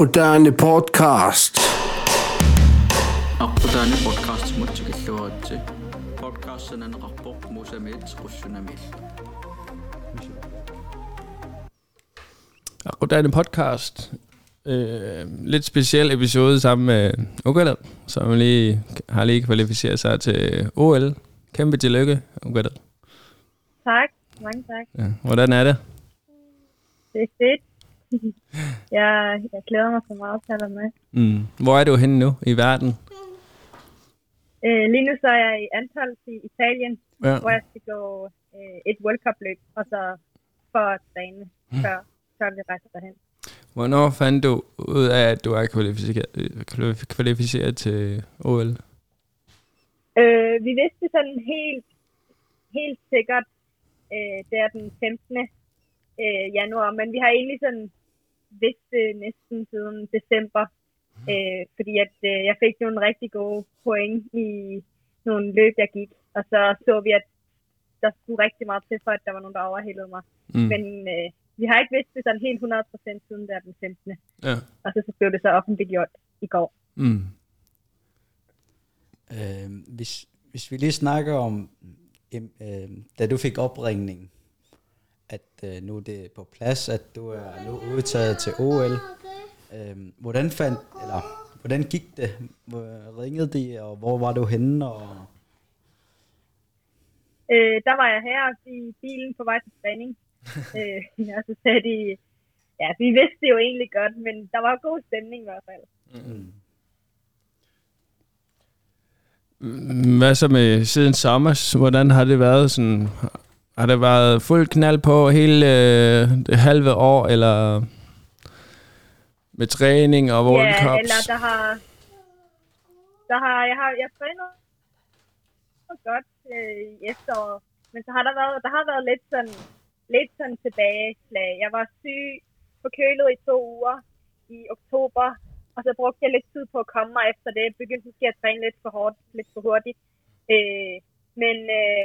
Moderne podcast. Aqtani podcast mutsikilluaratsi. Podcastanan arpoq musamit qussунамил. Aqtani podcast. Øh, lidt speciel episode sammen med Ugalad, som lige har lige kvalificeret sig til OL. Kæmpe tillykke, Ugalad. Tak, mange tak. Ja. Hvordan er det? Det er fedt. jeg, jeg glæder mig så meget til at være med. Mm. Hvor er du henne nu i verden? Øh, lige nu så er jeg i Antalya i Italien, Ja. hvor jeg skal gå øh, et World Cup løb, og så for at træne, før, før vi rejser derhen. Hvornår fandt du ud af, at du er kvalificeret, kvalificeret til OL? Øh, vi vidste sådan helt, helt sikkert, øh, det er den 15. Øh, januar, men vi har egentlig sådan vidst det næsten siden december, øh, fordi at øh, jeg fik nogle rigtig gode point i nogle løb, jeg gik, og så så vi, at der skulle rigtig meget til, for at der var nogen, der overhældede mig. Mm. Men øh, vi har ikke vidst det sådan helt 100% siden der den 15. Ja. Og så, så blev det så offentliggjort i går. Mm. Øh, hvis, hvis vi lige snakker om, øh, da du fik opringning, at øh, nu er det på plads, at du er nu udtaget til OL. Øh, hvordan fandt, eller hvordan gik det? Hvor ringede de, og hvor var du henne? Og, Øh, der var jeg her i bilen på vej til træning. øh, og så sagde de, ja, vi vidste det jo egentlig godt, men der var god stemning i hvert fald. mm. Hvad så med siden sommer? Hvordan har det været? Sådan, har det været fuld knald på hele øh, det halve år, eller med træning og World ja, Cups? eller der har, der har, jeg har, jeg træner godt øh, i efteråret, men så har der været, der har været lidt sådan, lidt sådan tilbageslag. Jeg var syg, forkølet i to uger i oktober, og så brugte jeg lidt tid på at komme mig efter det. Begyndte måske at træne lidt for hårdt, lidt for hurtigt. Øh, men øh,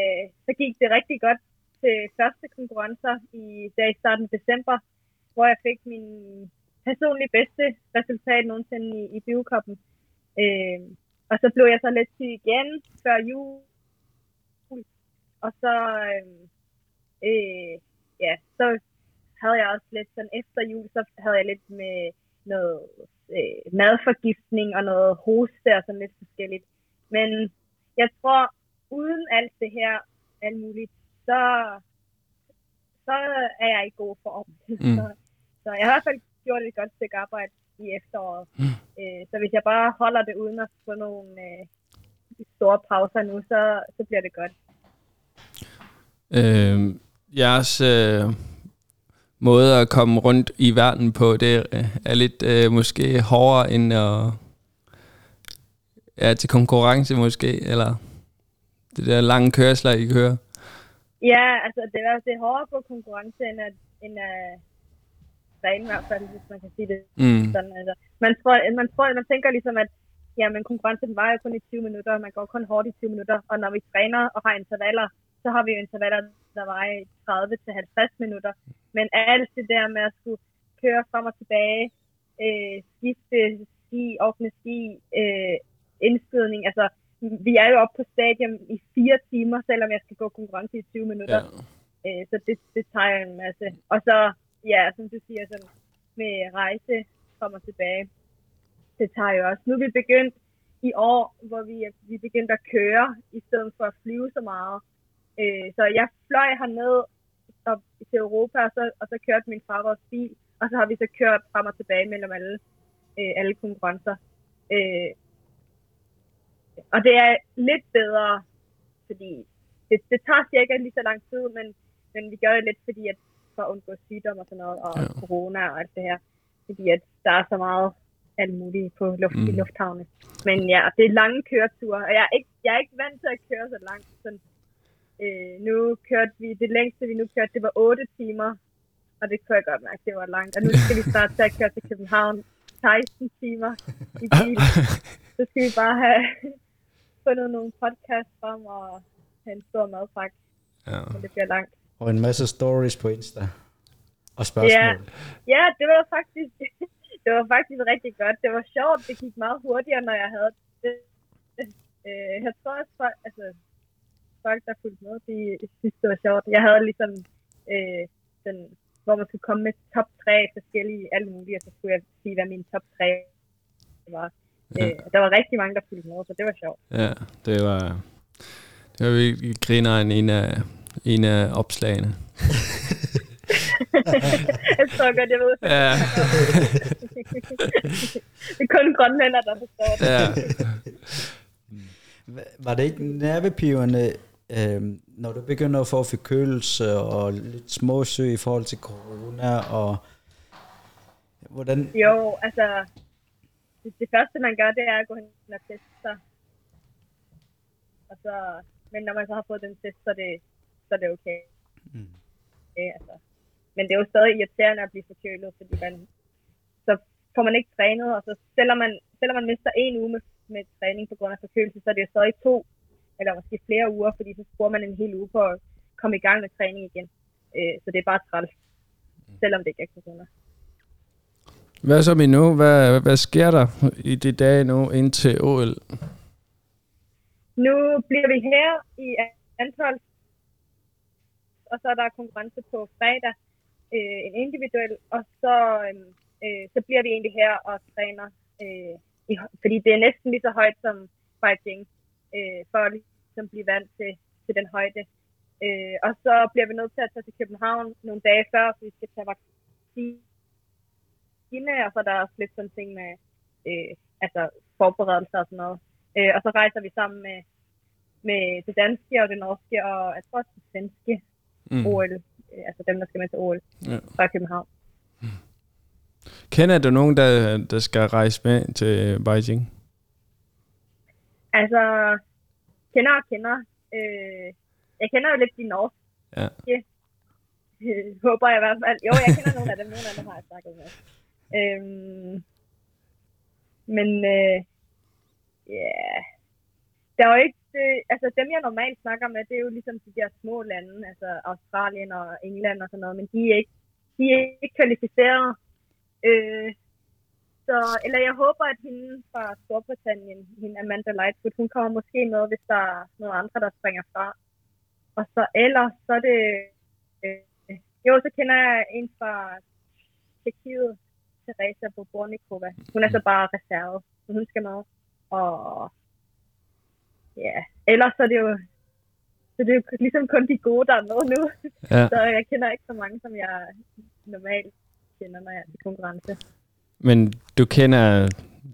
øh, så gik det rigtig godt til første konkurrencer i, der i starten af december, hvor jeg fik min personligt bedste resultat nogensinde i, i biokoppen. Øh, og så blev jeg så lidt syg igen før jul. Og så, øh, øh, ja, så havde jeg også lidt sådan efter jul, så havde jeg lidt med noget øh, madforgiftning og noget hoste og sådan lidt forskelligt. Men jeg tror, uden alt det her, alt muligt, så, så er jeg i god form. Mm. Så, så jeg har i hvert fald gjort et godt stykke arbejde i efteråret. Mm. Øh, så hvis jeg bare holder det uden at få nogle øh, store pauser nu, så, så bliver det godt. Øh, jeres øh, måde at komme rundt i verden på, det øh, er lidt øh, måske hårdere end at ja, til konkurrence måske, eller det der lange kørsler, I kører. Ja, altså det er, det er hårdere på konkurrence end at, end at træne i hvert fald, hvis man kan sige det Mm. sådan. Altså, man, tror, man, tror, man tænker ligesom, at jamen, konkurrencen var jo kun i 20 minutter, og man går kun hårdt i 20 minutter, og når vi træner og har intervaller, så har vi jo intervaller, der var i 30 til 50 minutter. Men alt det der med at skulle køre frem og tilbage, øh, skifte ski, åbne ski, øh, indskydning, altså vi er jo oppe på stadion i fire timer, selvom jeg skal gå konkurrence i 20 minutter. Ja. Øh, så det, det tager en masse. Og så, ja, som du siger, sådan, med rejse og tilbage, det tager jo også. Nu er vi begyndt i år, hvor vi vi er begyndt at køre, i stedet for at flyve så meget. Øh, så jeg fløj herned op til Europa, og så, og så kørte min far vores bil, og så har vi så kørt frem og tilbage mellem alle, øh, alle konkurrencer. Øh, og det er lidt bedre, fordi det, det tager cirka lige så lang tid, men, men vi gør det lidt, fordi at for at undgå sygdom og sådan noget, og Ja. corona og alt det her. Fordi at der er så meget alt muligt på luft, mm. i lufthavne. Men ja, det er lange køreture, og jeg er ikke, jeg er ikke vant til at køre så langt. Sådan, øh, nu kørte vi, det længste vi nu kørte, det var 8 timer, og det kunne jeg godt mærke, det var langt. Og nu skal vi snart til at køre til København 16 timer i bil. Så skal vi bare have fundet nogle podcast frem og have en stor madpakke, Ja. men det bliver langt. og en masse stories på Insta. og spørgsmål. Ja, ja det var faktisk det var faktisk rigtig godt. Det var sjovt. Det gik meget hurtigere, når jeg havde det. Øh, jeg tror også, folk, altså, folk, der fulgte med, de synes, det var sjovt. Jeg havde ligesom øh, den, hvor man skulle komme med top 3 forskellige, alt muligt, og så skulle jeg sige, hvad min top 3 var. Ja. Øh, der var rigtig mange, der fulgte med, så det var sjovt. Ja, det var, det var virkelig griner en af, en af opslagene. jeg tror godt, jeg ved. Ja. det er kun grønlænder, der forstår det. Ja. Var det ikke nervepivende, øh, når du begynder at få forkølelse og lidt småsyg i forhold til corona, og hvordan... Jo, altså, det, det første, man gør, det er at gå hen og teste sig. Og så, men når man så har fået den test, så er det, så er det okay. Mm. Øh, altså. Men det er jo stadig irriterende at blive forkølet, fordi man, så får man ikke trænet, og så selvom man, selvom man mister en uge med, med træning på grund af forkølelse, så er det jo stadig to, eller måske flere uger, fordi så bruger man en hel uge på at komme i gang med træning igen. Øh, så det er bare træls, selvom det ikke er corona. Hvad så med nu? Hvad, hvad sker der i de dage nu indtil OL? Nu bliver vi her i antal, og så er der konkurrence på fredag, øh, en individuel, og så, øhm, øh, så bliver vi egentlig her og træner, øh, i, fordi det er næsten lige så højt som Beijing, øh, for ligesom at ligesom blive vant til, til den højde. Øh, og så bliver vi nødt til at tage til København nogle dage før, så vi skal tage vaccine, og så er der også lidt sådan ting med øh, altså forberedelser og sådan noget. Øh, og så rejser vi sammen med, med det danske og det norske, og jeg tror også det svenske mm. OL, øh, altså dem, der skal med til OL Ja. fra København. Kender du nogen, der, der skal rejse med til Beijing? Altså, kender og kender. Øh, jeg kender jo lidt de norske. Ja. Øh, håber jeg i hvert fald. Jo, jeg kender nogle af dem. Nogle af dem har jeg snakket med. Øhm, men, øh, ja, yeah. der er jo ikke, det, altså dem jeg normalt snakker med, det er jo ligesom de der små lande, altså Australien og England og sådan noget, men de er ikke, de er ikke kvalificeret. Øh, så, eller jeg håber, at hende fra Storbritannien, hende Amanda Lightfoot, hun kommer måske med, hvis der er nogle andre, der springer fra. Og så ellers, så er det... Øh, jo, så kender jeg en fra Tjekkiet, Teresa Bobornikova. Hun er så bare reserve, så hun skal med. Og ja, ellers så er det jo så det er jo ligesom kun de gode, der er med nu. Ja. Så jeg kender ikke så mange, som jeg normalt kender, når jeg er til konkurrence. Men du kender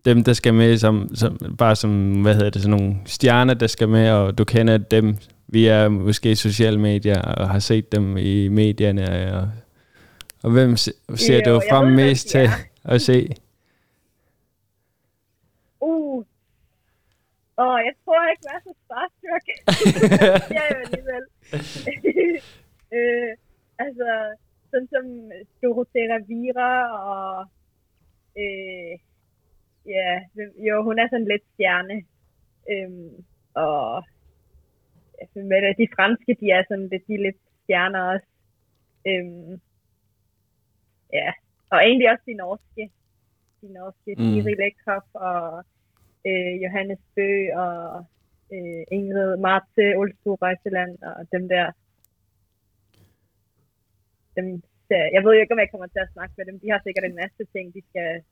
dem, der skal med, som, som, bare som, hvad hedder det, sådan nogle stjerner, der skal med, og du kender dem via måske sociale medier, og har set dem i medierne, og, og hvem se- ser du jeg frem mest til at se? Uh. Åh, jeg tror ikke, jeg er så starstruck. det er jeg jo alligevel. øh, altså, sådan som Dorothea Vira og... Øh, ja, jo, hun er sådan lidt stjerne. Øhm, og altså, med de franske, de er sådan lidt, de er lidt stjerner også. Øhm, ja, og egentlig også de norske. De norske, Mm. Lekhoff og øh, Johannes Bø og øh, Ingrid Marte, Olsbo Rejseland og dem der. Dem, jeg ved jo ikke, om jeg kommer til at snakke med dem. De har sikkert en masse ting, de skal,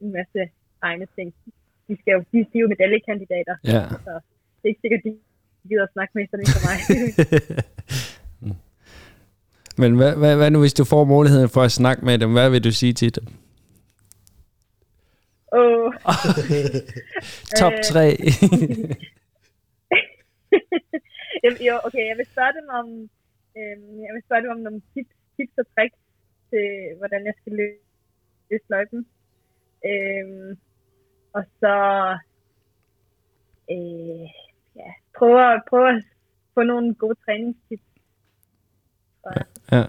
en masse egne ting. De, skal jo, de, de er jo medaljekandidater, Ja. så det er ikke sikkert, de gider at snakke med sådan en som mig. Men hvad, hvad, hvad nu, hvis du får muligheden for at snakke med dem? Hvad vil du sige til dem? Åh, Top Øh. 3. Jeg- jo, okay, jeg vil spørge dem om, øhm, jeg vil spørge dem om nogle tips, tips og tricks til, hvordan jeg skal løse, løjpen. Øhm, og så øh, ja, prøve, at- prøve at få nogle gode træningstips. Tror jeg. ja,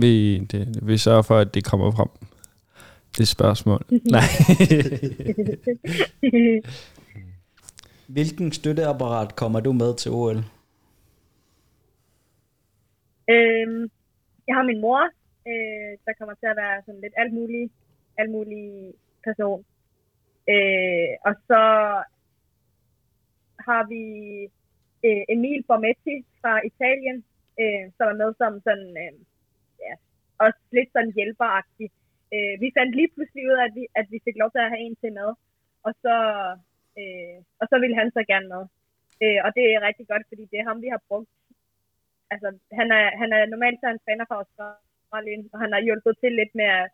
vi, det, vi sørger for, at det kommer frem. Det spørgsmål. Nej. Hvilken støtteapparat kommer du med til OL? øhm, jeg har min mor, Øh, der kommer til at være sådan lidt alt muligt, alt muligt person. Øh, og så har vi øh, Emil Bormetti fra Italien, øh, som er med som sådan, øh, ja, også lidt sådan hjælperagtig. Øh, vi fandt lige pludselig ud af, at vi, at vi fik lov til at have en til med, og så, øh, og så ville han så gerne med. Øh, og det er rigtig godt, fordi det er ham, vi har brugt. Altså, han er, han er normalt så er han træner for Australien, og han har hjulpet til lidt med at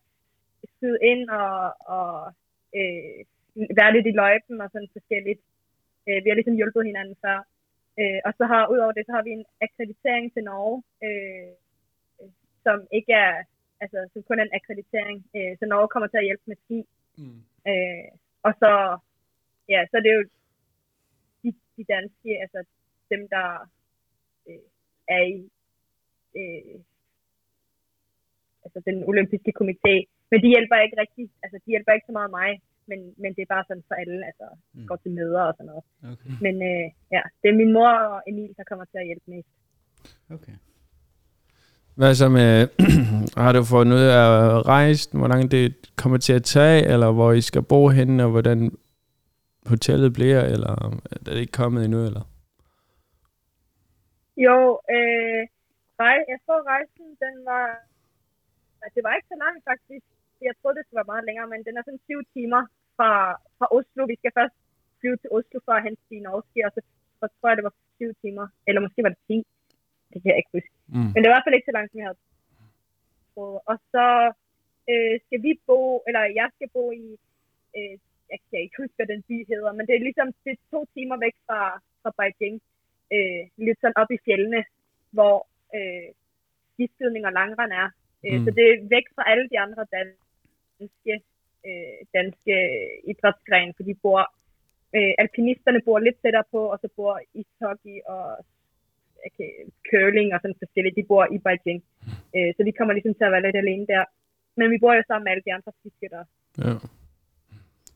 skyde ind og, og øh, være lidt i løjpen og sådan forskelligt. Øh, vi har ligesom hjulpet hinanden før. Øh, og så har, udover det, så har vi en akkreditering til Norge, øh, som ikke er, altså som kun er en akkreditering. Øh, så Norge kommer til at hjælpe med ski. Mm. Øh, og så, ja, så det er jo de, de danske, altså dem, der øh, er i øh, altså den olympiske komité. Men de hjælper ikke rigtig, altså de hjælper ikke så meget mig, men, men det er bare sådan for alle, altså mm. går til møder og sådan noget. Okay. Men øh, ja, det er min mor og Emil, der kommer til at hjælpe mest. Okay. Hvad så med, har du fundet ud af rejse, hvor langt det kommer til at tage, eller hvor I skal bo henne, og hvordan hotellet bliver, eller er det ikke kommet endnu, eller? Jo, øh, jeg tror rejsen, den var, det var ikke så langt faktisk. Jeg troede, det skulle være meget længere, men den er sådan 20 timer fra, fra Oslo. Vi skal først flyve til Oslo for at hente de norske, og så, så tror jeg, det var 20 timer. Eller måske var det 10. Det kan jeg ikke huske. Mm. Men det var i hvert fald ikke så langt, som jeg havde troet. Og så øh, skal vi bo, eller jeg skal bo i, øh, jeg kan ikke huske, hvad den by hedder, men det er ligesom det er to timer væk fra, fra Beijing. Øh, lidt sådan op i fjellene, hvor øh, skiskydning og langrend er. Øh, mm. Så det er væk fra alle de andre danske, øh, danske idrætsgrene, for de bor, øh, alpinisterne bor lidt tættere på, og så bor ishockey og okay, curling og sådan forskelligt, de bor i Beijing. Øh, så de kommer ligesom til at være lidt alene der. Men vi bor jo sammen med alle de andre skiskydere. Ja.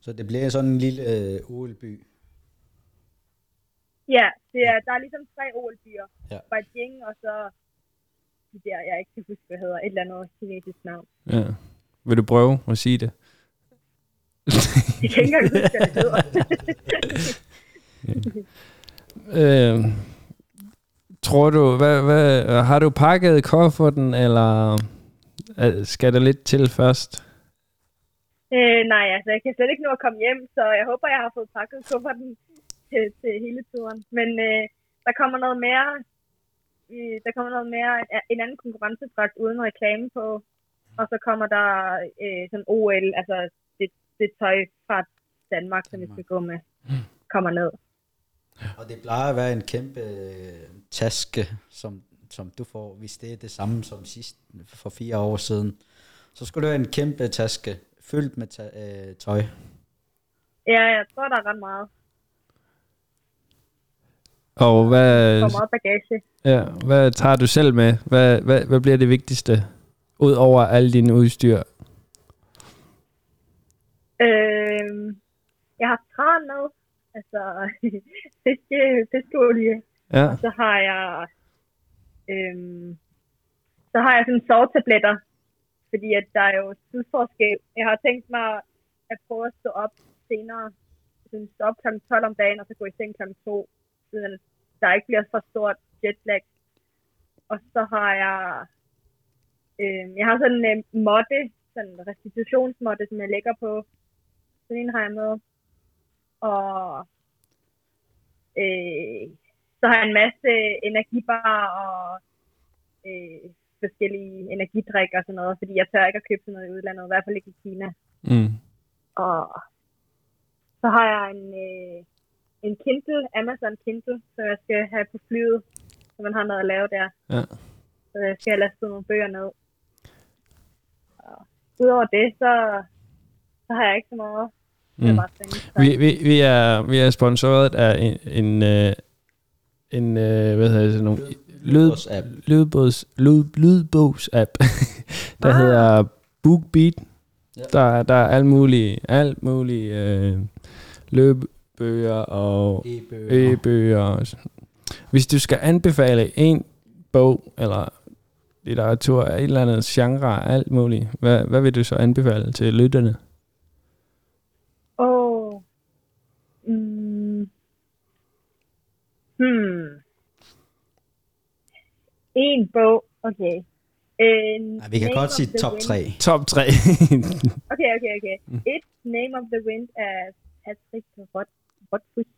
Så det bliver sådan en lille øh, OL-by? Ja, det er, der er ligesom tre OL-byer. Ja. Beijing og så de der, jeg ikke kan huske, hvad hedder, et eller andet kinesisk navn. Ja. Vil du prøve at sige det? Jeg kan ikke engang huske, hvad det hedder. øh, tror du, hvad, hvad, har du pakket kufferten, eller skal der lidt til først? Øh, nej, altså jeg kan slet ikke nå at komme hjem, så jeg håber, jeg har fået pakket kufferten til, til hele turen. Men øh, der kommer noget mere, øh, der kommer noget mere, en anden konkurrencedragt uden reklame på, og så kommer der øh, sådan OL, altså det, det tøj fra Danmark, som vi skal gå med, kommer ned. Og det plejer at være en kæmpe øh, taske, som, som du får, hvis det er det samme som sidst for fire år siden. Så skulle det være en kæmpe taske, fyldt med øh, tøj. Ja, jeg tror, der er ret meget. Og hvad... For meget bagage. Ja, hvad tager du selv med? Hvad, hvad, hvad bliver det vigtigste? Ud over alle dine udstyr? Øh, jeg har tran med. Altså, fiske, fiskeolie. Ja. Og så har jeg... Øh, så har jeg sådan sovetabletter, fordi at der er jo tidsforskel. Jeg har tænkt mig at prøve at stå op senere, sådan stå op kl. 12 om dagen, og så gå i seng kl. 2, siden der ikke bliver for stort jetlag. Og så har jeg, øh, jeg har sådan en øh, måtte, sådan en restitutionsmåtte, som jeg lægger på. Sådan en har jeg med. Og øh, så har jeg en masse energibar og øh, forskellige energidrikker og sådan noget, fordi jeg tør ikke at købe sådan noget i udlandet, i hvert fald ikke i Kina. Mm. Og så har jeg en, øh, en Kindle, Amazon Kindle, som jeg skal have på flyet, så man har noget at lave der. Ja. Så jeg skal have lastet nogle bøger ned. Og udover det, så, så har jeg ikke så meget. Mm. vi, vi, vi, er, vi er sponsoreret af en, en, øh, en, en hvad hedder det, nogle lydbogs-app, lydbogs, lyd, lydbogs-app der ah. hedder BookBeat. Ja. Der, der er alt muligt, alt muligt øh, løbebøger og e-bøger. e-bøger. Hvis du skal anbefale en bog, eller litteratur, et eller andet genre, alt muligt. Hvad, hvad vil du så anbefale til lytterne? Åh. Oh. Mm. Hmm. En bog. Okay. En Nej, vi kan Name godt sige top Wind. 3. Top 3. Okay, okay, okay. Et Name of the Wind af Patrick Roth- Rothfuss.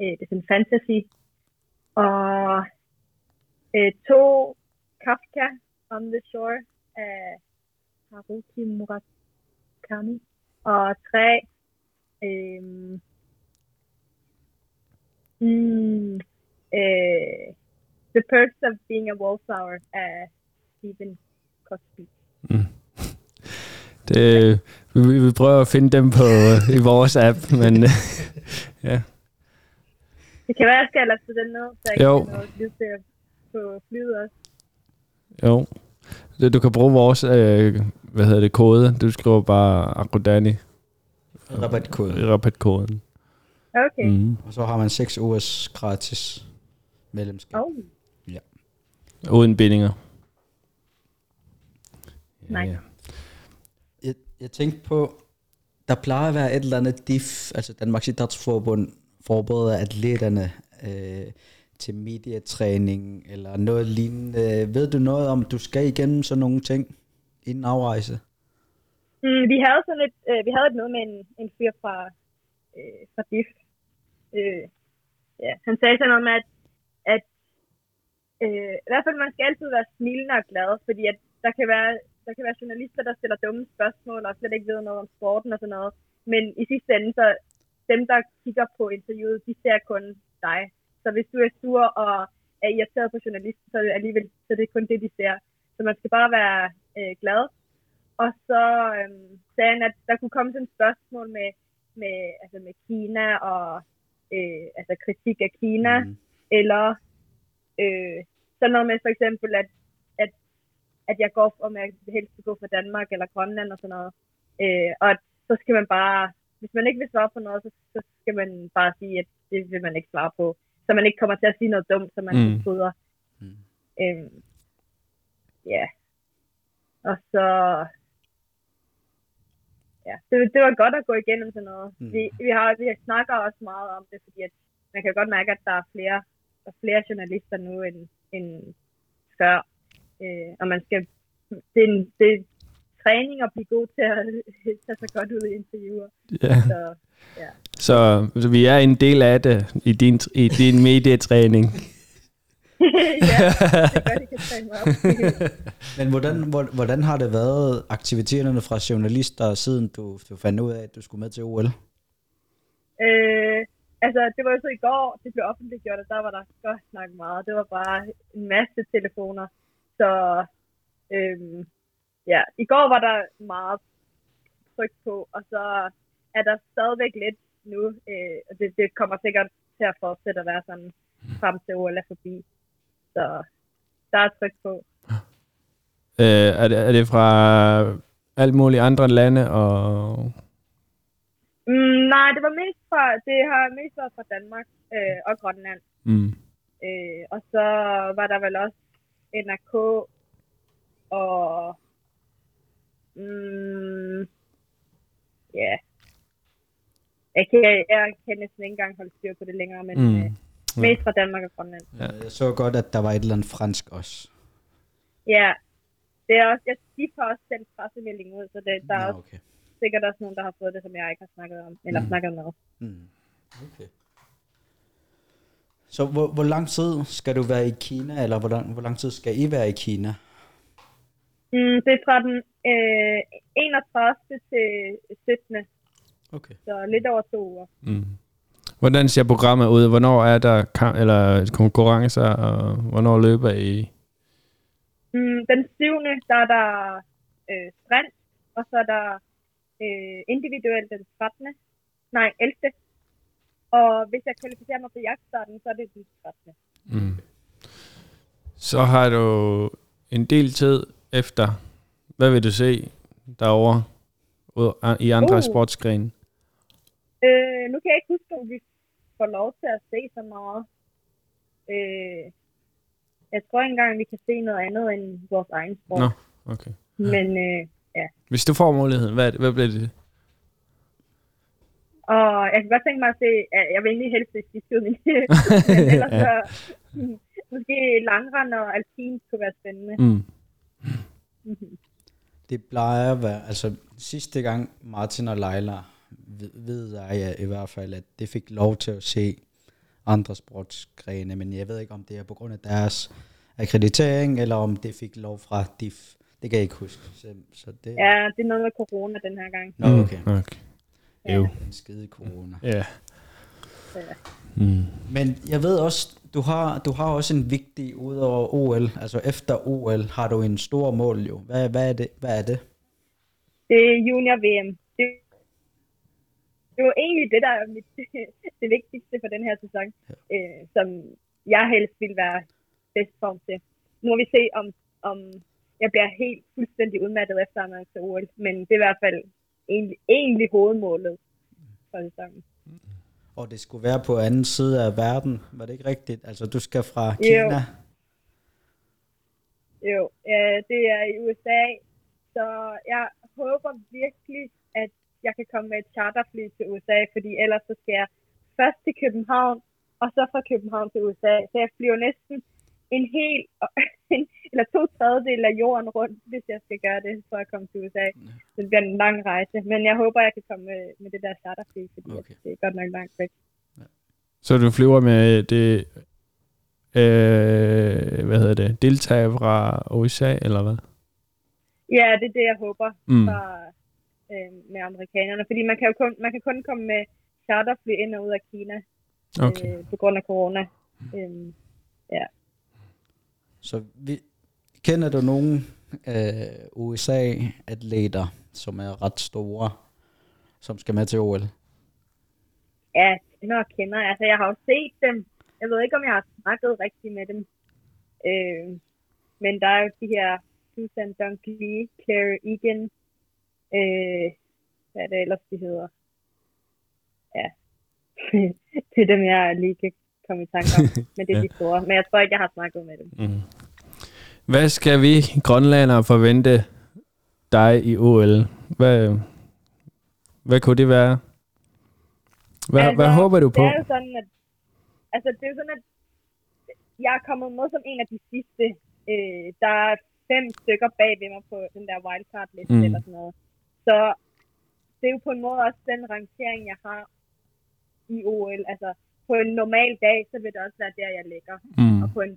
Øh, Det er sådan fantasy. Og øh, to Kafka on the Shore af Haruki Murakami. Og tre øhm, mm, øh, The Perks of Being a Wallflower af Stephen Cosby. det, vi, vi prøver at finde dem på, i vores app, men ja. Det kan være, at jeg skal lade den ned, så jeg Jo. kan nå lyd til at på flyet også. Jo. Det, du kan bruge vores, øh, hvad hedder det, kode. Du skriver bare Akrodani Rabatkode. i rabatkoden. Okay. Mm. Og så har man 6 ugers gratis medlemskab. Oh, Uden bindinger. Nice. Jeg, jeg tænkte på, der plejer at være et eller andet DIF, altså Danmarks Idrætsforbund, forbereder atleterne øh, til medietræning eller noget lignende. Ved du noget om, du skal igennem sådan nogle ting inden afrejse? mm, vi havde sådan et, øh, vi havde et møde med en, en fyr fra, øh, fra DIF. Øh, ja, han sagde sådan noget med, at, at øh, i hvert fald man skal altid være smilende og glad, fordi at der kan være der kan være journalister, der stiller dumme spørgsmål og slet ikke ved noget om sporten og sådan noget. Men i sidste ende, så dem, der kigger på interviewet, de ser kun dig. Så hvis du er sur og er irriteret på journalisten, så er det alligevel så er det kun det, de ser. Så man skal bare være øh, glad. Og så øh, sagde han, at der kunne komme sådan et spørgsmål med, med, altså med Kina og øh, altså kritik af Kina, mm. eller øh, sådan noget med for eksempel, at, at, at jeg går, om jeg helst vil gå for Danmark eller Grønland og sådan noget. Øh, og at, så skal man bare, hvis man ikke vil svare på noget, så, så skal man bare sige, at det vil man ikke svare på. Så man ikke kommer til at sige noget dumt, så man Mm. fortryder. Mm. Øhm, ja. Og så... Ja, det, det var godt at gå igennem sådan noget. Mm. Vi, vi, har, vi snakker også meget om det, fordi at man kan godt mærke, at der er flere, der er flere journalister nu end, end før. Øh, og man skal... Det er, en, det er træning at blive god til at tage sig godt ud i interviewer. Ja. Så Så, så vi er en del af det i din, i din medietræning. ja, det godt, I kan træne mig op. Men hvordan, hvor- hvordan har det været aktiviteterne fra journalister, siden du, du fandt ud af, at du skulle med til OL? Øh, altså, det var jo så i går, det blev offentliggjort, og der var der godt nok meget. Det var bare en masse telefoner. Så øhm, ja, i går var der meget tryk på, og så er der stadigvæk lidt nu, øh, og det, det kommer sikkert til at fortsætte at være sådan frem til OL er forbi. Så der er tryk på. Øh, er, det, er det fra alt mulige andre lande? Og, Mm, nej, det var mest fra, det har mest været fra Danmark øh, og Grønland. mm. Øh, og så var der vel også NRK og mm, ja, jeg kan, jeg kan næsten ikke engang holde styr på det længere, men Mm. mm. Øh, mest fra Danmark og Grønland. Ja. Jeg så godt, at der var et eller andet fransk også. Ja, det er også, jeg, de har også sendt pressemelding ud, så det, der er Nå, også okay. sikkert også nogen, der har fået det, som jeg ikke har snakket om, eller Mm. mm. snakket med. Mm. okay. Så hvor, hvor lang tid skal du være i Kina, eller hvor lang, hvor lang tid skal I være i Kina? Mm, det er fra den øh, 31. til 17. Okay. Så lidt over to uger. Mm. Hvordan ser programmet ud? Hvornår er der kamp, eller konkurrencer, og hvornår løber I? Mm, den 7. der er der øh, sprint, og så er der øh, individuelt den 13. Nej, 11. Og hvis jeg kvalificerer mig til jagtstarten, så er det den 13. Mm. Så har du en del tid efter. Hvad vil du se derovre i andre. Uh. sportsgrene? Øh, nu kan jeg ikke huske, om vi får lov til at se så meget. Øh, jeg tror ikke engang, vi kan se noget andet end vores egen sport. Nå, okay. Men øh, Hvis du får muligheden, hvad, hvad bliver det? og jeg kan godt tænke mig at se, at jeg vil egentlig helst se. Men ellers Ja. så, måske langrend og alpin kunne være spændende. Mm. Det plejer at være, altså sidste gang Martin og Leila, ved, ved jeg i hvert ffald, at det fik lov til at se andre sportsgrene, men jeg ved ikke, om det er på grund af deres akkreditering, eller om det fik lov fra DIF. Det kan jeg ikke huske. Så, så det Ja, det er noget med corona den her gang. Nå, okay. Mm. okay. Jo. En skide corona. Ja. Så, Mm. Men jeg ved også, du har, du har også en vigtig, udover OL, altså efter OL, har du en stor mål jo. Hvad, hvad, er, det, hvad er det? det er junior-VM. Det, var egentlig det, der er mit, det vigtigste for den her sæson, ja. øh, som jeg helst vil være bedst form til. Nu må vi se, om, om jeg bliver helt fuldstændig udmattet efter at til OL, men det er i hvert fald egentlig, egentlig hovedmålet for sæsonen. Og det skulle være på anden side af verden, var det ikke rigtigt? Altså du skal fra Kina. Jo, øh, det er i USA, så jeg håber virkelig, jeg kan komme med et charterfly til USA, fordi ellers så skal jeg først til København, og så fra København til USA. Så jeg flyver næsten en hel, eller to tredjedel af jorden rundt, hvis jeg skal gøre det, for at komme til USA. Så det bliver en lang rejse, men jeg håber, jeg kan komme med, med det der charterfly, fordi Okay. det er godt nok langt væk. Så du flyver med det, øh, hvad hedder det, deltager fra USA, eller hvad? Ja, det er det, jeg håber Mm. fra, øh, med amerikanerne, fordi man kan jo kun, man kan kun komme med charterfly ind og ud af Kina Okay. øh, på grund af corona. Øh, Så vi, kender du nogle øh, USA-atleter, som er ret store, som skal med til OL? ja, kender og kender. Altså, jeg har jo set dem. Jeg ved ikke, om jeg har snakket rigtigt med dem. Øh, men der er jo de her Susan Dunkley, Claire Egan, øh, hvad er det ellers, de hedder? Ja, det er dem, jeg lige kan komme i tanke om. Men det er de store. Men jeg tror ikke, jeg har snakket med dem. Mm. Hvad skal vi grønlandere forvente dig i OL? Hvad, hvad kunne det være? Hvad, altså, hvad håber du på? Det er jo sådan, at, altså, det er sådan, at jeg er kommet med som en af de sidste. Øh, der er fem stykker bag ved mig på den der wildcard-liste mm. eller sådan noget. Så det er jo på en måde også den rangering, jeg har i OL. Altså, på en normal dag, så vil det også være der, jeg ligger. Mm. Og på en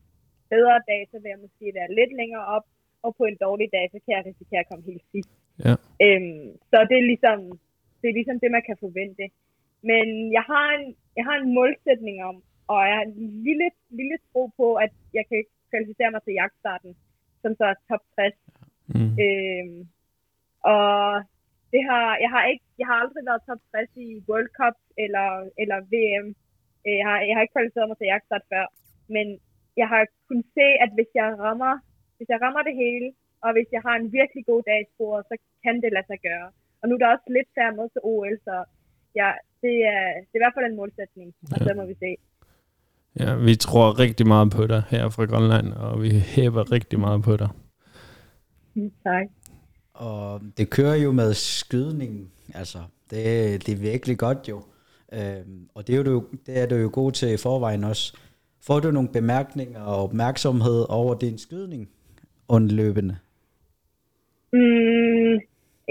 bedre dag, så vil jeg måske være lidt længere op. Og på en dårlig dag, så kan jeg risikere at komme helt sidst. Ja. Øhm, så det er ligesom det er ligesom det, man kan forvente. Men jeg har en, jeg har en målsætning om, og jeg har en lille, lille tro på, at jeg kan kvalificere mig til jagtstarten, som så er top 60. Mm. Øhm, og det har, jeg, har ikke, jeg har aldrig været top 60 i World Cup eller, eller VM. Øh, Jeg har, jeg har ikke kvalificeret mig til jagtstart før, men jeg har kunnet se, at hvis jeg rammer, hvis jeg rammer det hele, og hvis jeg har en virkelig god dag i sporet, så kan det lade sig gøre. Og nu er der også lidt færre med til OL, så ja, det, er, det er i hvert fald en målsætning, og så må vi se. Ja, vi tror rigtig meget på dig her fra Grønland, og vi hæber rigtig meget på dig. Tak. Og det kører jo med skydning, altså det, det er virkelig godt jo. Øhm, og det er, du- det er du jo god til i forvejen også. Får du nogle bemærkninger og opmærksomhed over din skydning undløbende? Mm,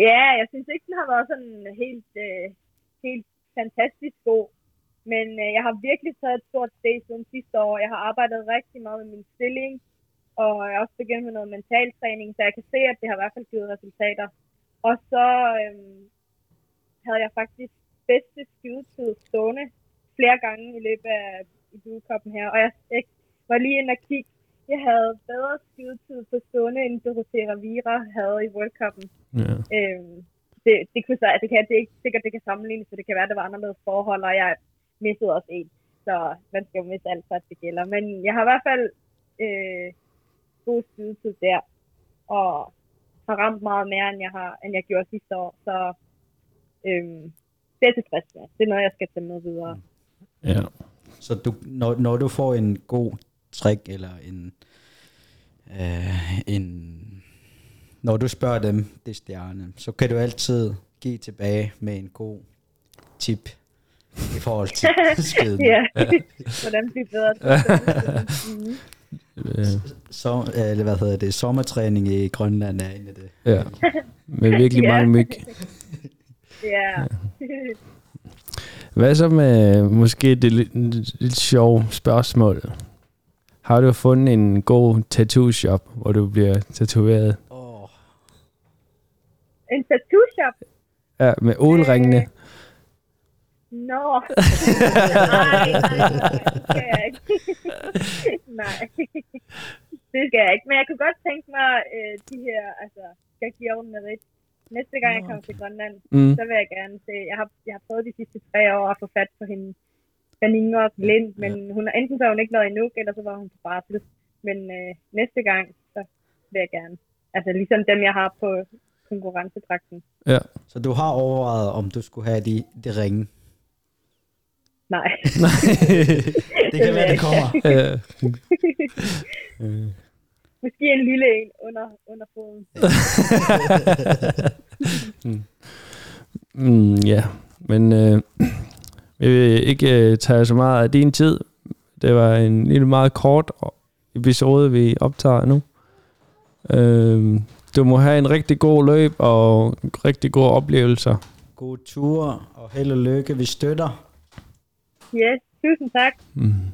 ja, jeg synes ikke, den har været sådan helt, øh, helt fantastisk god. Men øh, jeg har virkelig taget et stort steg siden sidste år. Jeg har arbejdet rigtig meget med min stilling, og jeg har også begyndt med noget mentaltræning, så jeg kan se, at det har i hvert fald givet resultater. Og så øhm, havde jeg faktisk bedste skydetid stående flere gange i løbet af i Duekoppen her. Og jeg, jeg var lige inde og kigge. Jeg havde bedre skydetid på stående, end Dorothea Ravira havde i World Cup'en. Ja. Øhm, det, det, kunne så, det, kan, det er ikke sikkert, det kan sammenlignes, for det kan være, at der var anderledes forhold, og jeg missede også en. Så man skal jo miste alt, for at det gælder. Men jeg har i hvert fald øh, god skydetid der, og har ramt meget mere, end jeg, har, end jeg gjorde sidste år. Så øhm, det er tilfreds med. Det er noget, jeg skal tage med videre. ja. Så du, når, når du får en god trick eller en øh, en, når du spørger dem, det er stjerne, så kan du altid give tilbage med en god tip i forhold til skiden. ja, hvordan blive bedre til. Øh, Så, eller hvad hedder det, sommertræning i Grønland er en af det. ja. Med virkelig mange myg. Ja. Hvad så med måske det lidt, lidt sjove spørgsmål? Har du fundet en god tattoo shop, hvor du bliver tatoveret? Oh, en tattoo shop? Ja, med olringene. Nå. nej, nej, nej, det skal jeg ikke. nej, det skal jeg ikke. Men jeg kunne godt tænke mig øh, de her, altså, skal give over merit. Næste gang jeg kommer til Grønland, Mm. så vil jeg gerne se. Jeg har, jeg har prøvet de sidste tre år at få fat på hende, Beninger Lind, men hun er enten så har hun ikke noget Nuuk, eller så var hun på barsel. Men øh, næste gang, så vil jeg gerne. Altså ligesom dem, jeg har på konkurrencedragten. Ja. så du har overvejet, om du skulle have de, de ringe. Nej. Det kan være, det kommer. Øh, Måske en lille en under, under foden. mm, ja, men øh, jeg vil ikke øh, tage så meget af din tid. Det var en lille meget kort episode, vi optager nu. Øh, du må have en rigtig god løb og rigtig gode oplevelser. God tur og held og lykke. Vi støtter. Yes, tusind tak. Mm.